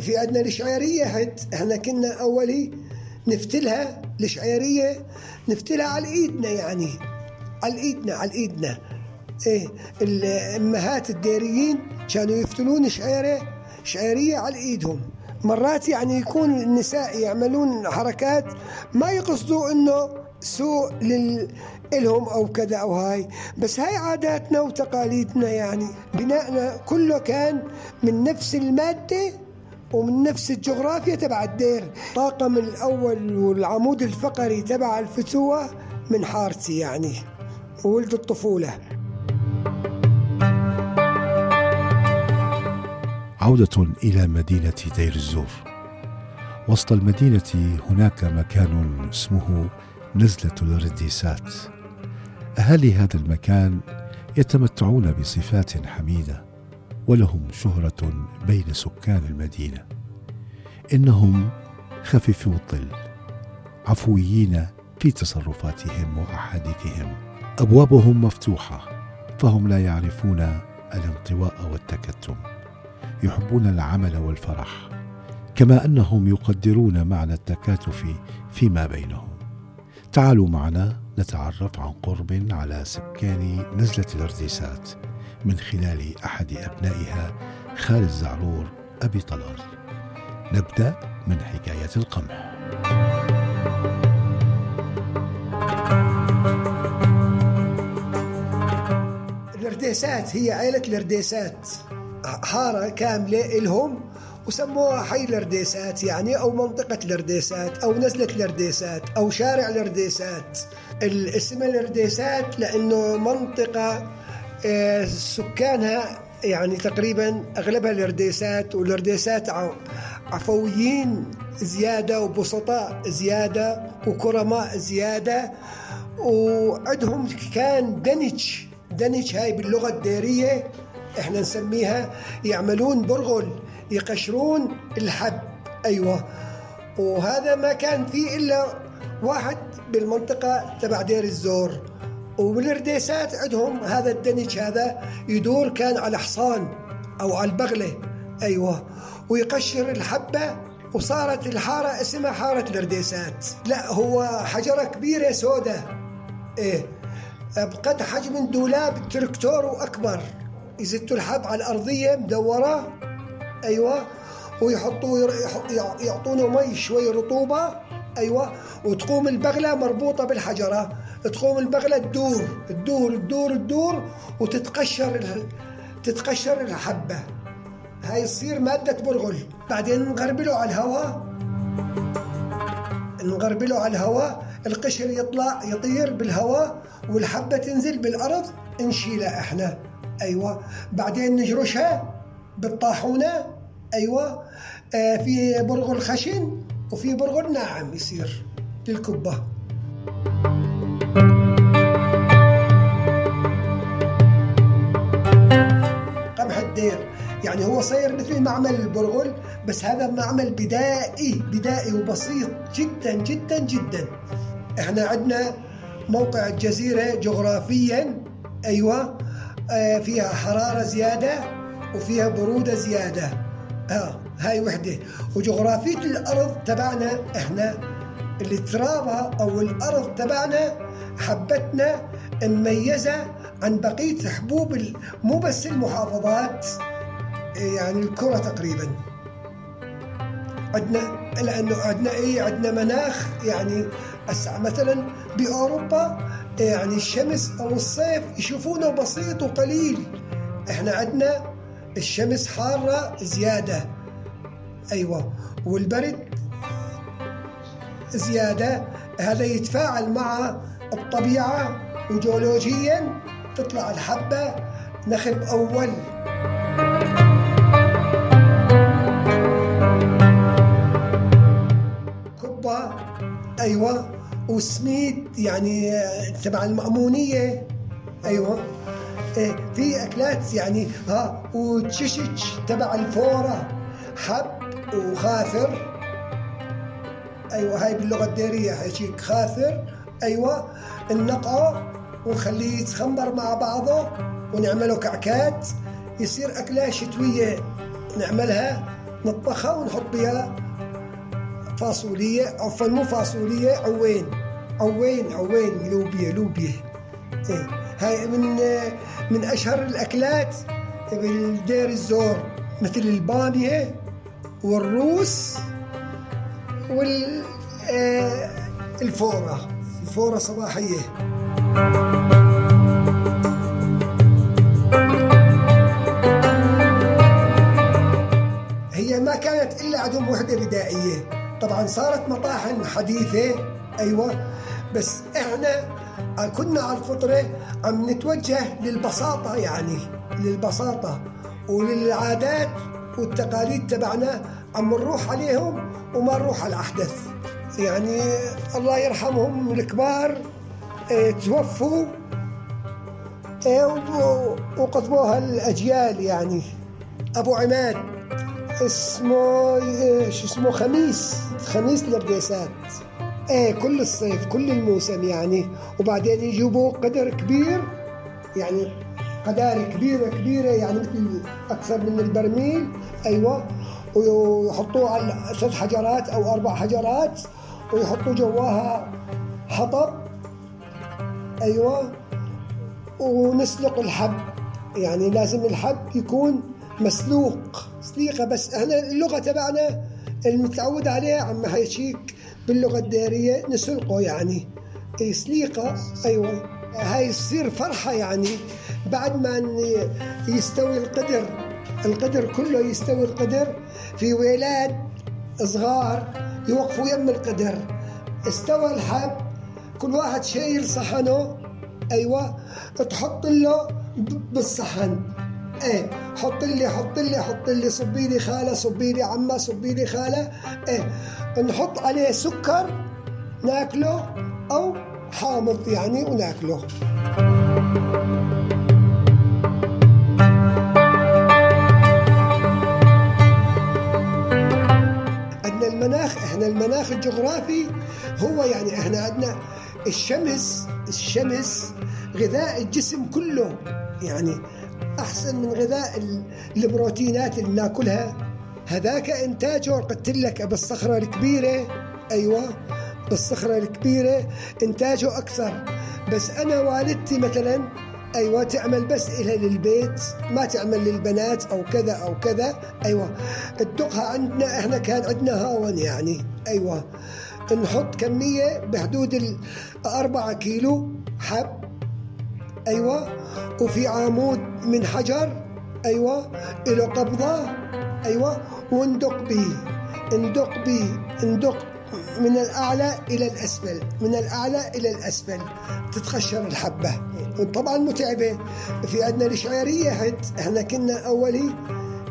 في عندنا الشعيريه هد إحنا كنا أولي نفتلها الشعيريه نفتلها على إيدنا يعني على إيدنا على إيدنا. إيه الأمهات الديريين كانوا يفتلون شعيرة شعيرية على إيدهم. مرات يعني يكون النساء يعملون حركات ما يقصدوا إنه سوء لل إلهم أو كذا أو هاي. بس هاي عاداتنا وتقاليدنا يعني. بناءنا كله كان من نفس المادة ومن نفس الجغرافيا تبع الدير. طاقم الأول والعمود الفقري تبع الفتوة من حارتي يعني وولد الطفولة. عودة إلى مدينة دير الزور. وسط المدينة هناك مكان اسمه نزلة الرديسات أهالي هذا المكان يتمتعون بصفات حميدة. ولهم شهرة بين سكان المدينة. إنهم خفيفو الظل عفويين في تصرفاتهم وأحاديثهم. أبوابهم مفتوحة فهم لا يعرفون الانطواء والتكتم. يحبون العمل والفرح كما أنهم يقدرون معنى التكاتف فيما بينهم. تعالوا معنا نتعرف عن قرب على سكان نزلة الأرديسات. من خلال أحد أبنائها خالد زعرور أبي طلال. نبدأ من حكاية القمح. الارديسات هي عائله الارديسات حاره كاملة إلهم وسموها حي الرديسات يعني أو منطقة الرديسات أو نزلة الرديسات أو شارع الرديسات. الاسم الرديسات لأنه منطقة آه، سكانها يعني تقريبا أغلبها الرديسات والرديسات عفويين زيادة وبسطاء زيادة وكرماء زيادة. وعندهم كان دنج دنج هاي باللغة الديرية إحنا نسميها. يعملون برغل يقشرون الحب. أيوه. وهذا ما كان فيه إلا واحد بالمنطقة تبع دير الزور. وبالرديسات عندهم هذا الدنج هذا يدور كان على حصان أو على البغلة. أيوه. ويقشر الحبة وصارت الحارة اسمها حارة الرديسات. لا هو حجرة كبيرة سوداء إيه. بقد حجم دولاب تركتور وأكبر. يزتوا الحب على الأرضية مدورة. أيوة. ويحطوا يعطونه مي شوي رطوبة. أيوة. وتقوم البغلة مربوطة بالحجرة. تقوم البغلة تدور تدور تدور تدور وتتقشر تتقشر الحبة. هاي تصير مادة برغل. بعدين نغربله على الهواء نغربله على الهواء القشر يطلع يطير بالهواء والحبة تنزل بالأرض. نشيلها إحنا. أيوه. بعدين نجرشها بالطاحونة. أيوه. آه في برغل خشن. وفي برغل ناعم يصير للكبة. قمح الدير يعني هو صاير مثل معمل البرغل بس هذا معمل بدائي بدائي وبسيط جدا جدا جدا. إحنا عندنا موقع الجزيرة جغرافيا أيوه آه، فيها حرارة زيادة وفيها برودة زيادة. آه هاي وحدة. وجغرافية الأرض تبعنا إحنا اللي ترابها أو الأرض تبعنا حبتنا مميزة عن بقية حبوب مو بس المحافظات يعني الكرة تقريبا. عندنا لأنه عندنا إيه؟ عندنا مناخ يعني مثلا بأوروبا يعني الشمس أو الصيف يشوفونه بسيط وقليل. إحنا عندنا الشمس حارة زيادة. أيوه. والبرد زيادة. هذا يتفاعل مع الطبيعة وجيولوجيا. تطلع الحبة. نخب أول. كبه أيوه. وسميد يعني تبع المأمونية. أيوة. في أكلات يعني ها وتششش تبع الفورة. حب وخاثر. أيوة هاي باللغة الديرية هيك خاثر. أيوة النقعة ونخليه يتخمر مع بعضه ونعمله كعكات. يصير أكلة شتوية نعملها نطبخها ونحط بها فاصولية عفوا مو فاصولية عوين. عوين عوين لوبيا لوبيا. إيه. هاي من من أشهر الأكلات بالدير الزور مثل البامية والروس والفورة آه، الفورة صباحية. هي ما كانت إلا عندهم وحدة بدائية طبعا صارت مطاحن حديثة أيوة بس إحنا كنا على الفطرة عم نتوجه للبساطة يعني للبساطة وللعادات والتقاليد تبعنا عم نروح عليهم وما نروح على الأحدث. يعني الله يرحمهم الكبار آه توفوا آه وقطبوها الأجيال يعني. أبو عماد اسمه آه شو اسمه خميس خميس الرديسات إيه كل الصيف كل الموسم يعني. وبعدين يجيبوا قدر كبير يعني قداري كبيرة كبيرة يعني مثل أكثر من البرميل. أيوة. ويحطوه على ثلاث حجرات أو أربع حجرات ويحطوا جواها حطب. أيوة. ونسلق الحب. يعني لازم الحب يكون مسلوق. سليقة بس. إحنا اللغة تبعنا المتعود عليها عم حيشيك باللغة الدارية نسلقه يعني. سليقة أيوة. هاي تصير فرحة يعني. بعد ما يستوي القدر القدر كله يستوي القدر. في ولاد صغار يوقفوا يم القدر. استوى الحب كل واحد شايل صحنه أيوه. تحط له بالصحن. إيه حط لي حط لي حط لي صبي لي خالة صبي لي عمة صبي لي خالة. إيه نحط عليه سكر ناكله أو حامض يعني وناكله. عندنا المناخ إحنا المناخ الجغرافي هو يعني إحنا عندنا الشمس الشمس غذاء الجسم كله يعني أحسن من غذاء البروتينات اللي ناكلها. هذاك إنتاجه قلت لك بالصخرة الكبيرة. أيوه بالصخرة الكبيرة إنتاجه أكثر. بس أنا والدتي مثلا أيوه تعمل بس إلها للبيت ما تعمل للبنات أو كذا أو كذا. أيوه تدقها عندنا إحنا كان عندنا هاون يعني. أيوه نحط كمية بحدود الأربعة كيلو حب أيوه. وفي عمود من حجر أيوه. له قبضة أيوه. وندق به. ندق به. ندق من الأعلى إلى الأسفل. من الأعلى إلى الأسفل. تتخشر الحبة. طبعا متعبة. في عندنا الشعيرية إحنا كنا أولي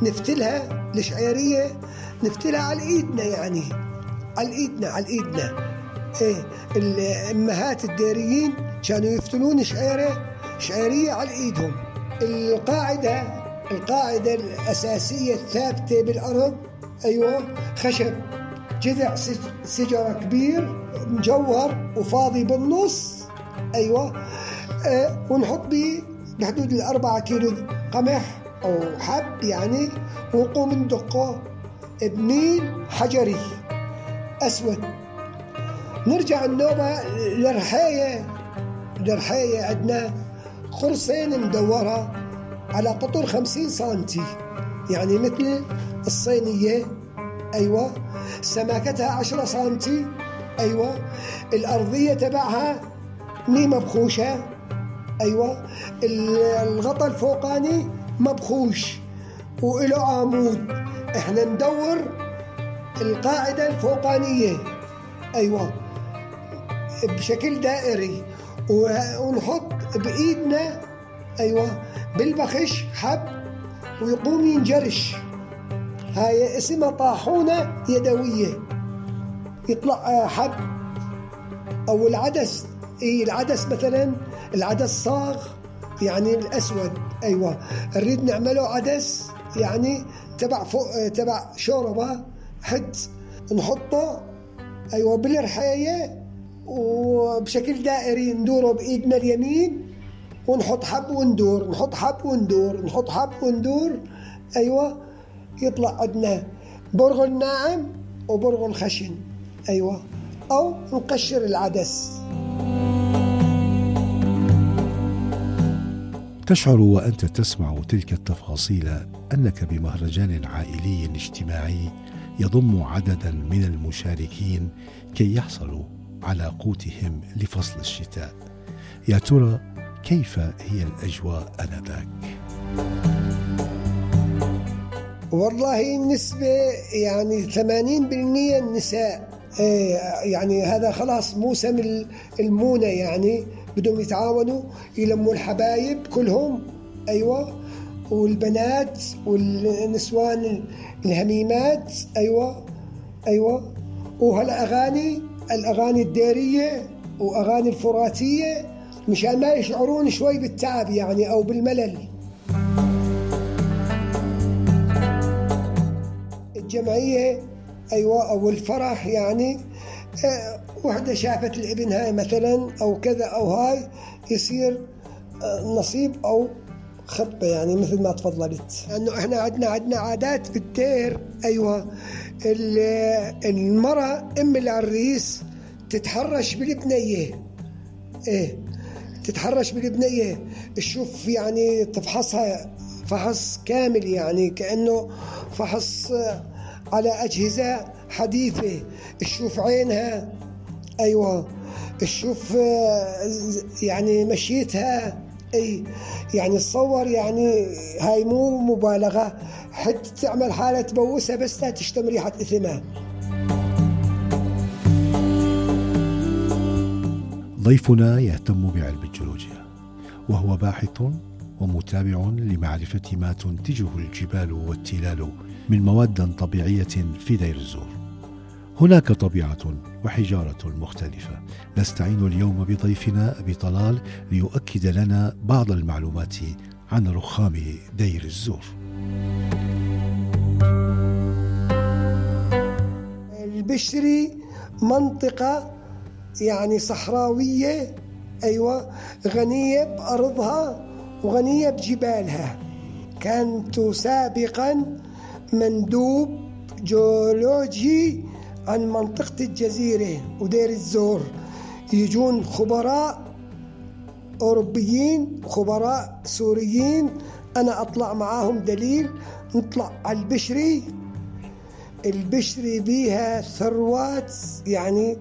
نفتلها الشعيرية نفتلها على إيدنا يعني. على إيدنا على إيدنا. إيه الأمهات الديريين كانوا يفتلون شعيرة شعيرية على إيدهم القاعدة القاعدة الأساسية الثابتة بالأرض أيوة خشب جذع سجرة كبير مجوهر وفاضي بالنص أيوة أه ونحط به بحدود الأربعة كيلو قمح أو حب يعني ونقوم ندقه بميل حجري أسود. نرجع النوبة للرحاية. الرحاية عندنا قرصين مدورة على قطر خمسين سنتي. يعني مثل الصينية أيوة. سماكتها 10 سنتي أيوة. الأرضية تبعها مي مبخوشة أيوة. الغطاء الفوقاني مبخوش. وإله عمود. إحنا ندور القاعدة الفوقانية أيوة. بشكل دائري. ونحط بإيدنا أيوة بالبخش حب ويقوم ينجرش. هاي اسمها طاحونة يدوية. يطلع حب. أو العدس إيه العدس مثلا العدس صاغ يعني الأسود. أيوة نريد نعمله عدس يعني تبع فوق تبع شوربة حد نحطه أيوة بالرحاية وبشكل دائري ندوره بإيدنا اليمين ونحط حب وندور نحط حب وندور نحط حب وندور أيوة يطلع عندنا برغل ناعم وبرغل خشن أيوة أو نقشر العدس. تشعر وأنت تسمع تلك التفاصيل أنك بمهرجان عائلي اجتماعي يضم عددا من المشاركين كي يحصلوا على قوتهم لفصل الشتاء يا ترى كيف هي الأجواء آنذاك؟ والله النسبة يعني 80% النساء إيه، يعني هذا خلاص موسم المونة يعني بدهم يتعاونوا يلموا الحبايب كلهم أيوة. والبنات والنسوان الهميمات أيوة أيوة. وهالأغاني الأغاني الديرية وأغاني الفراتية مشان ما يشعرون شوي بالتعب يعني أو بالملل. الجمعية أيوة أو الفرح يعني آه، وحدة شافت الإبن هاي مثلا أو كذا أو هاي يصير آه، نصيب أو خطبة يعني مثل ما تفضلت. لأنه إحنا عندنا عندنا عادات بالدير أيوة. المرأة أم العريس تتحرش بالبنية إيه؟ تتحرش بالبنية تشوف يعني تفحصها فحص كامل يعني كأنه فحص على أجهزة حديثة. تشوف عينها. أيوة. تشوف يعني مشيتها. أي يعني تصور يعني هاي مو مبالغة حتى تعمل حالة تبوسها بس تشتم ريحة إثمها ضيفنا يهتم بعلم الجيولوجيا وهو باحث ومتابع لمعرفة ما تنتجه الجبال والتلال من مواد طبيعية في دير الزور. هناك طبيعة وحجارة مختلفة. نستعين اليوم بضيفنا أبي طلال ليؤكد لنا بعض المعلومات عن رخام دير الزور. البشري منطقة يعني صحراوية أيوة غنية بأرضها وغنية بجبالها كانت سابقا مندوب جيولوجي عن منطقة الجزيرة ودير الزور. يجون خبراء أوروبيين خبراء سوريين. أنا أطلع معاهم دليل نطلع على البشري. البشري بيها ثروات يعني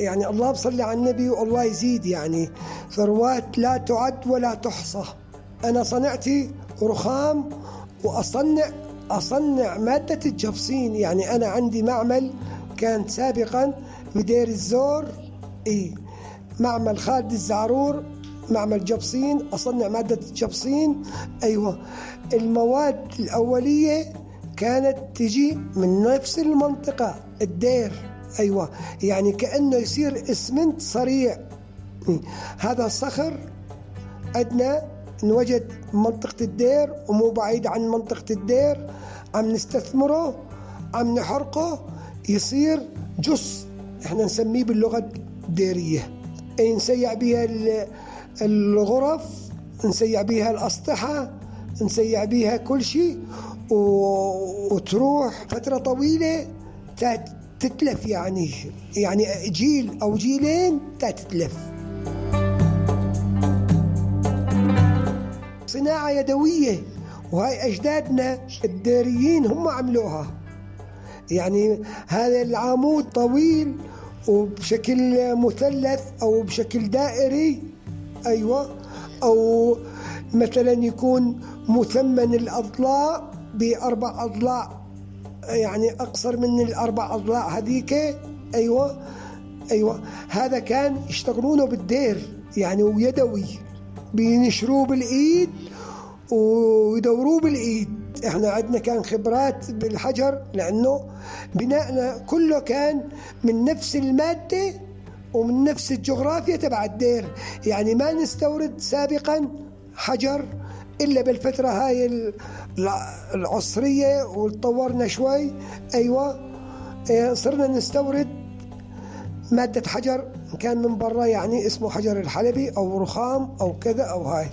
يعني الله بصلي على النبي والله يزيد يعني ثروات لا تعد ولا تحصى. أنا صنعتي رخام وأصنع أصنع مادة الجبصين يعني أنا عندي معمل كان سابقا بدير الزور. إيه معمل خالد الزعرور معمل جبصين أصنع مادة الجبصين أيوة. المواد الأولية كانت تجي من نفس المنطقة الدير. أيوة. يعني كأنه يصير إسمنت صريع. هذا الصخر عندنا انوجد منطقة الدير ومو بعيد عن منطقة الدير. عم نستثمره عم نحرقه يصير جص إحنا نسميه باللغة الديرية. اي نسيع بها الغرف نسيع بها الأسطحة نسيع بها كل شيء. وتروح فترة طويلة تتلف يعني. يعني جيل أو جيلين تتلف. صناعة يدوية وهاي أجدادنا الداريين هم عملوها. يعني هذا العمود طويل وبشكل مثلث أو بشكل دائري أيوة. أو مثلا يكون مثمن الأضلاع بأربع أضلاع يعني أقصر من الأربع أضلاع هذيك أيوة. أيوة. هذا كان يشتغلونه بالدير يعني ويدوي. بينشروه بالإيد ويدوروه بالإيد. إحنا عندنا كان خبرات بالحجر لأنه بناءنا كله كان من نفس المادة ومن نفس الجغرافيا تبع الدير. يعني ما نستورد سابقا حجر إلا بالفترة هاي العصرية وتطورنا شوي. أيوة إيه، صرنا نستورد مادة حجر كان من برا يعني اسمه حجر الحلبي أو رخام أو كذا أو هاي.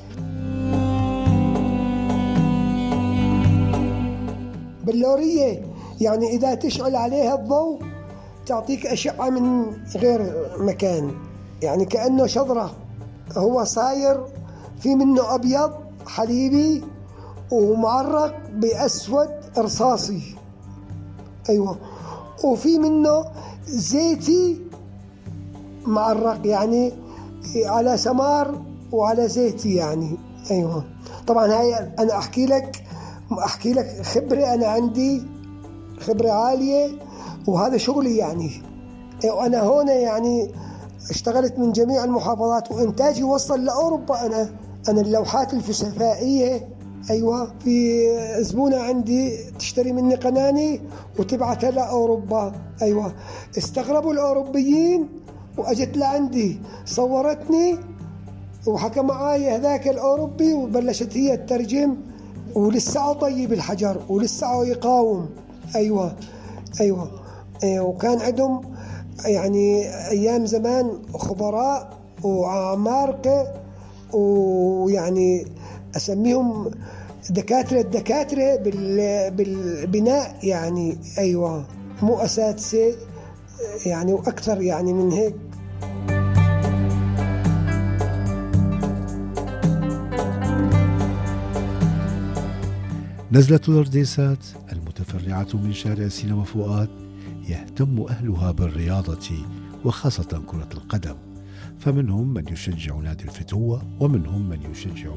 بلورية يعني إذا تشعل عليها الضوء تعطيك أشعة من غير مكان. يعني كأنه شذرة هو صاير في منه أبيض حليبي ومعرق بأسود رصاصي. أيوة. وفي منه زيتي معرق يعني على سمار وعلى زيتي يعني. أيوه. طبعا هاي أنا أحكي لك أحكي لك خبرة أنا عندي خبرة عالية وهذا شغلي يعني. وأنا هون يعني اشتغلت من جميع المحافظات وإنتاجي وصل لأوروبا أنا. أنا اللوحات الفسفائيه أيوه في زبونة عندي تشتري مني قناني وتبعتها لأوروبا أيوه. استغربوا الأوروبيين وأجت لعندي صورتني وحكى معي هذاك الأوروبي وبلشت هي تترجم ولسه طيب الحجر ولسه يقاوم. أيوه أيوه. أيوة. وكان عندهم يعني أيام زمان خبراء وعمارقه ويعني أسميهم دكاترة الدكاترة بالبناء يعني. أيوه مو أساتذة. يعني وأكثر يعني من هيك. نزلة الأرديسات المتفرعة من شارع سينما فؤاد يهتم أهلها بالرياضة وخاصة كرة القدم. فمنهم من يشجع نادي الفتوة ومنهم من يشجع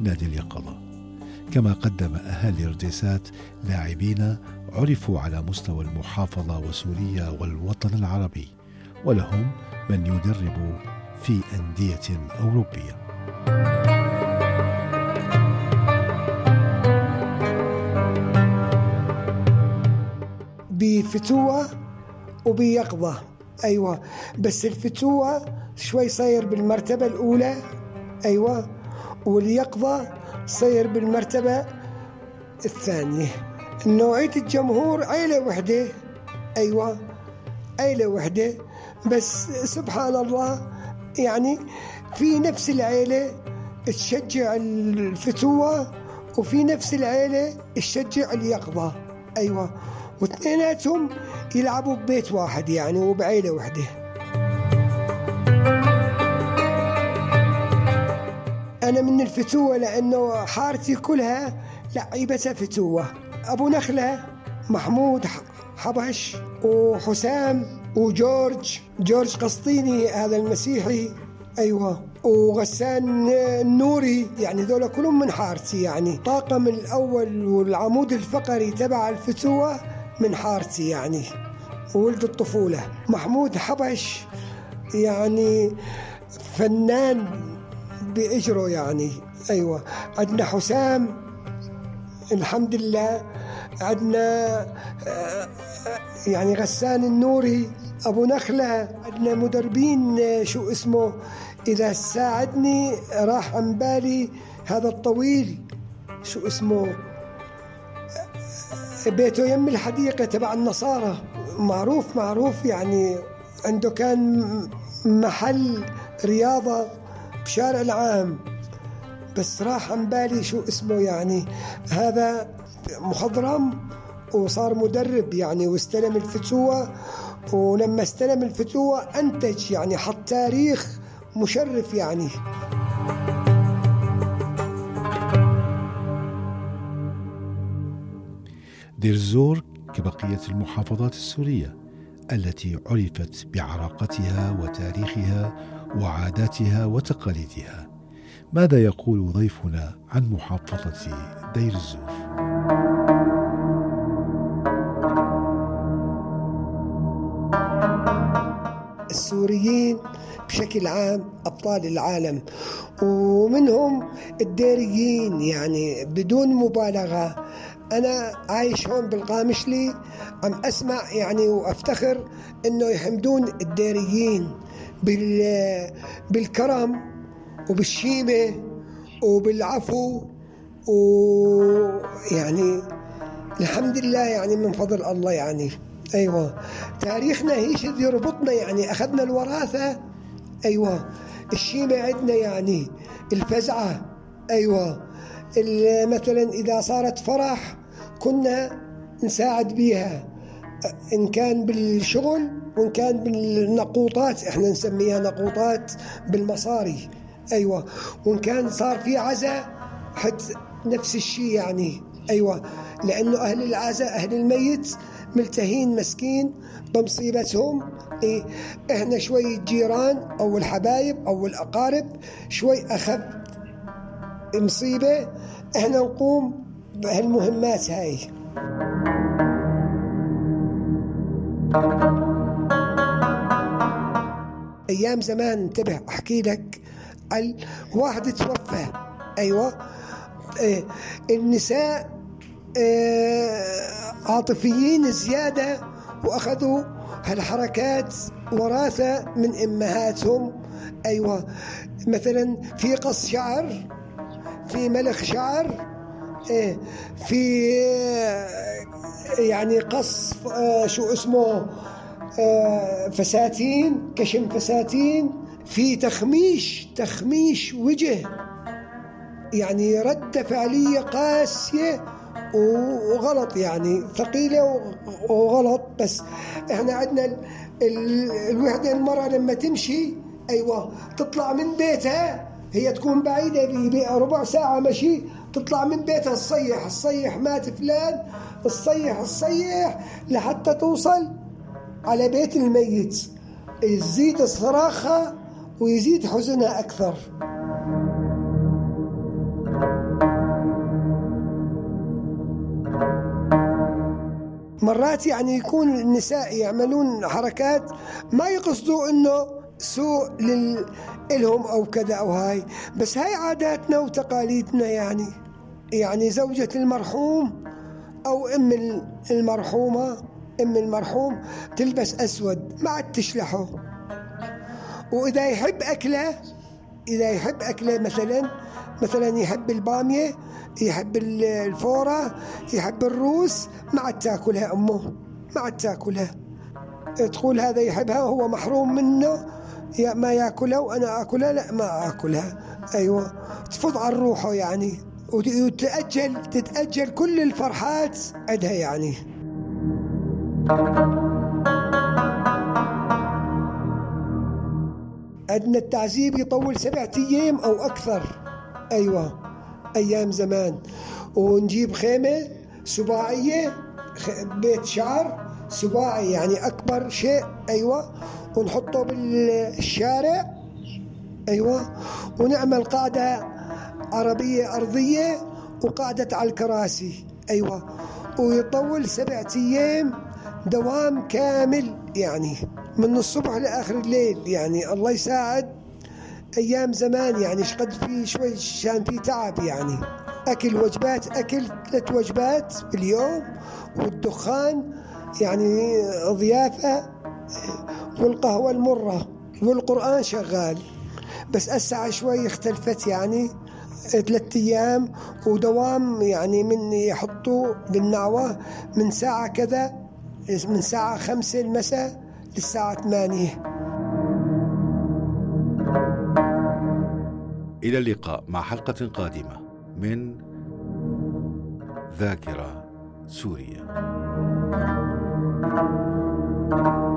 نادي اليقظة. كما قدم أهالي ارديسات لاعبين عرفوا على مستوى المحافظة وسوريا والوطن العربي ولهم من يدرب في أندية أوروبية. بفتوة وبيقظة. أيوة بس الفتوة شوي صاير بالمرتبة الأولى. أيوة واليقظة صاير بالمرتبة الثانية. نوعية الجمهور عيلة وحدة. أيوة عيلة وحدة. بس سبحان الله يعني في نفس العيلة تشجع الفتوة وفي نفس العيلة تشجع اليقظة. أيوة واثنيناتهم يلعبوا ببيت واحد يعني وبعيلة وحدة. أنا من الفتوة لأنه حارتي كلها لعيبتها فتوة. أبو نخلة محمود حبش وحسام وجورج. جورج قسطيني هذا المسيحي. أيوة. وغسان النوري يعني ذولا كلهم من حارتي يعني. طاقم الأول والعمود الفقري تبع الفتوة من حارتي يعني. ولد الطفولة. محمود حبش يعني فنان بإجره يعني. أيوة. عندنا حسام الحمد لله عندنا آه، يعني غسان النوري أبو نخلة عندنا مدربين شو اسمه إذا ساعدني راح عن بالي هذا الطويل شو اسمه بيته يم الحديقة تبع النصارى. معروف معروف يعني عنده كان محل رياضة بشارع العام. بس راح عن بالي شو اسمه يعني هذا مخضرم وصار مدرب يعني واستلم الفتوة ولما استلم الفتوة أنتج يعني حط تاريخ مشرف يعني. دير الزور كبقية المحافظات السورية التي عرفت بعراقتها وتاريخها وعاداتها وتقاليدها. ماذا يقول ضيفنا عن محافظة دير الزور؟ السوريين بشكل عام أبطال العالم ومنهم الديريين يعني بدون مبالغة أنا عايش هون بالقامشلي عم أسمع يعني وأفتخر إنه يحمدون الديريين بال بالكرم وبالشيمة وبالعفو ويعني الحمد لله يعني من فضل الله يعني. أيوه. تاريخنا هيش يربطنا يعني. أخذنا الوراثة. أيوه. الشيمة عندنا يعني. الفزعة. أيوه. مثلا إذا صارت فرح كنا نساعد بيها. إن كان بالشغل وإن كان بالنقوطات. إحنا نسميها نقوطات بالمصاري. أيوة. وإن كان صار في عزاء حتى نفس الشيء يعني. أيوة. لأنه أهل العزاء أهل الميت ملتهين مسكين بمصيبتهم. إيه إحنا شوي جيران أو الحبايب أو الأقارب شوي أخف مصيبة. إحنا نقوم بهالمهمات هاي. أيام زمان انتبه أحكي لك على واحد توفى أيوه. إيه النساء إيه عاطفيين زيادة وأخذوا هالحركات وراثة من أمهاتهم. أيوه. مثلا في قص شعر في ملخ شعر إيه في يعني قص شو اسمه فساتين كشم فساتين في تخميش تخميش وجه. يعني ردة فعلية قاسية وغلط يعني ثقيلة وغلط. بس إحنا عندنا الوحدة المرأة لما تمشي أيوه تطلع من بيتها هي تكون بعيدة بربع ساعة مشي تطلع من بيتها تصيح تصيح مات فلان تصيح تصيح لحتى توصل على بيت الميت. يزيد صراخها ويزيد حزنها أكثر. مرات يعني يكون النساء يعملون حركات ما يقصدوا إنه سوء لل... إلهم أو كذا أو هاي بس هاي عاداتنا وتقاليدنا يعني. يعني زوجة المرحوم أو أم المرحومة أم المرحوم تلبس أسود ما عاد تشلحه. وإذا يحب أكله إذا يحب أكله مثلا مثلا يحب البامية يحب الفورة يحب الروس ما عاد تأكلها أمه ما عاد تأكلها. تقول هذا يحبها وهو محروم منه يا ما ياكلها وأنا اكلها لا ما أكلها. أيوه. تفض عن روحه يعني. وتتاجل تتأجل كل الفرحات عندها يعني. عندنا التعذيب يطول سبعة أيام أو أكثر. أيوة أيام زمان. ونجيب خيمة سباعية بيت شعر سباعي يعني أكبر شيء. أيوة ونحطه بالشارع. أيوة ونعمل قاعدة عربية أرضية وقاعدة على الكراسي. أيوة ويطول سبعة أيام دوام كامل يعني من الصبح لآخر الليل يعني. الله يساعد أيام زمان يعني شقد في شوي كان في تعب يعني. أكل وجبات أكل ثلاث وجبات باليوم والدخان يعني ضيافة والقهوة المرة والقرآن شغال. بس الساعة شوي اختلفت يعني ثلاثة أيام ودوام يعني من يحطوا بالنعوة من ساعة كذا من ساعة خمسة المساء للساعة ثمانية. إلى اللقاء مع حلقة قادمة من ذاكرة سوريا thank you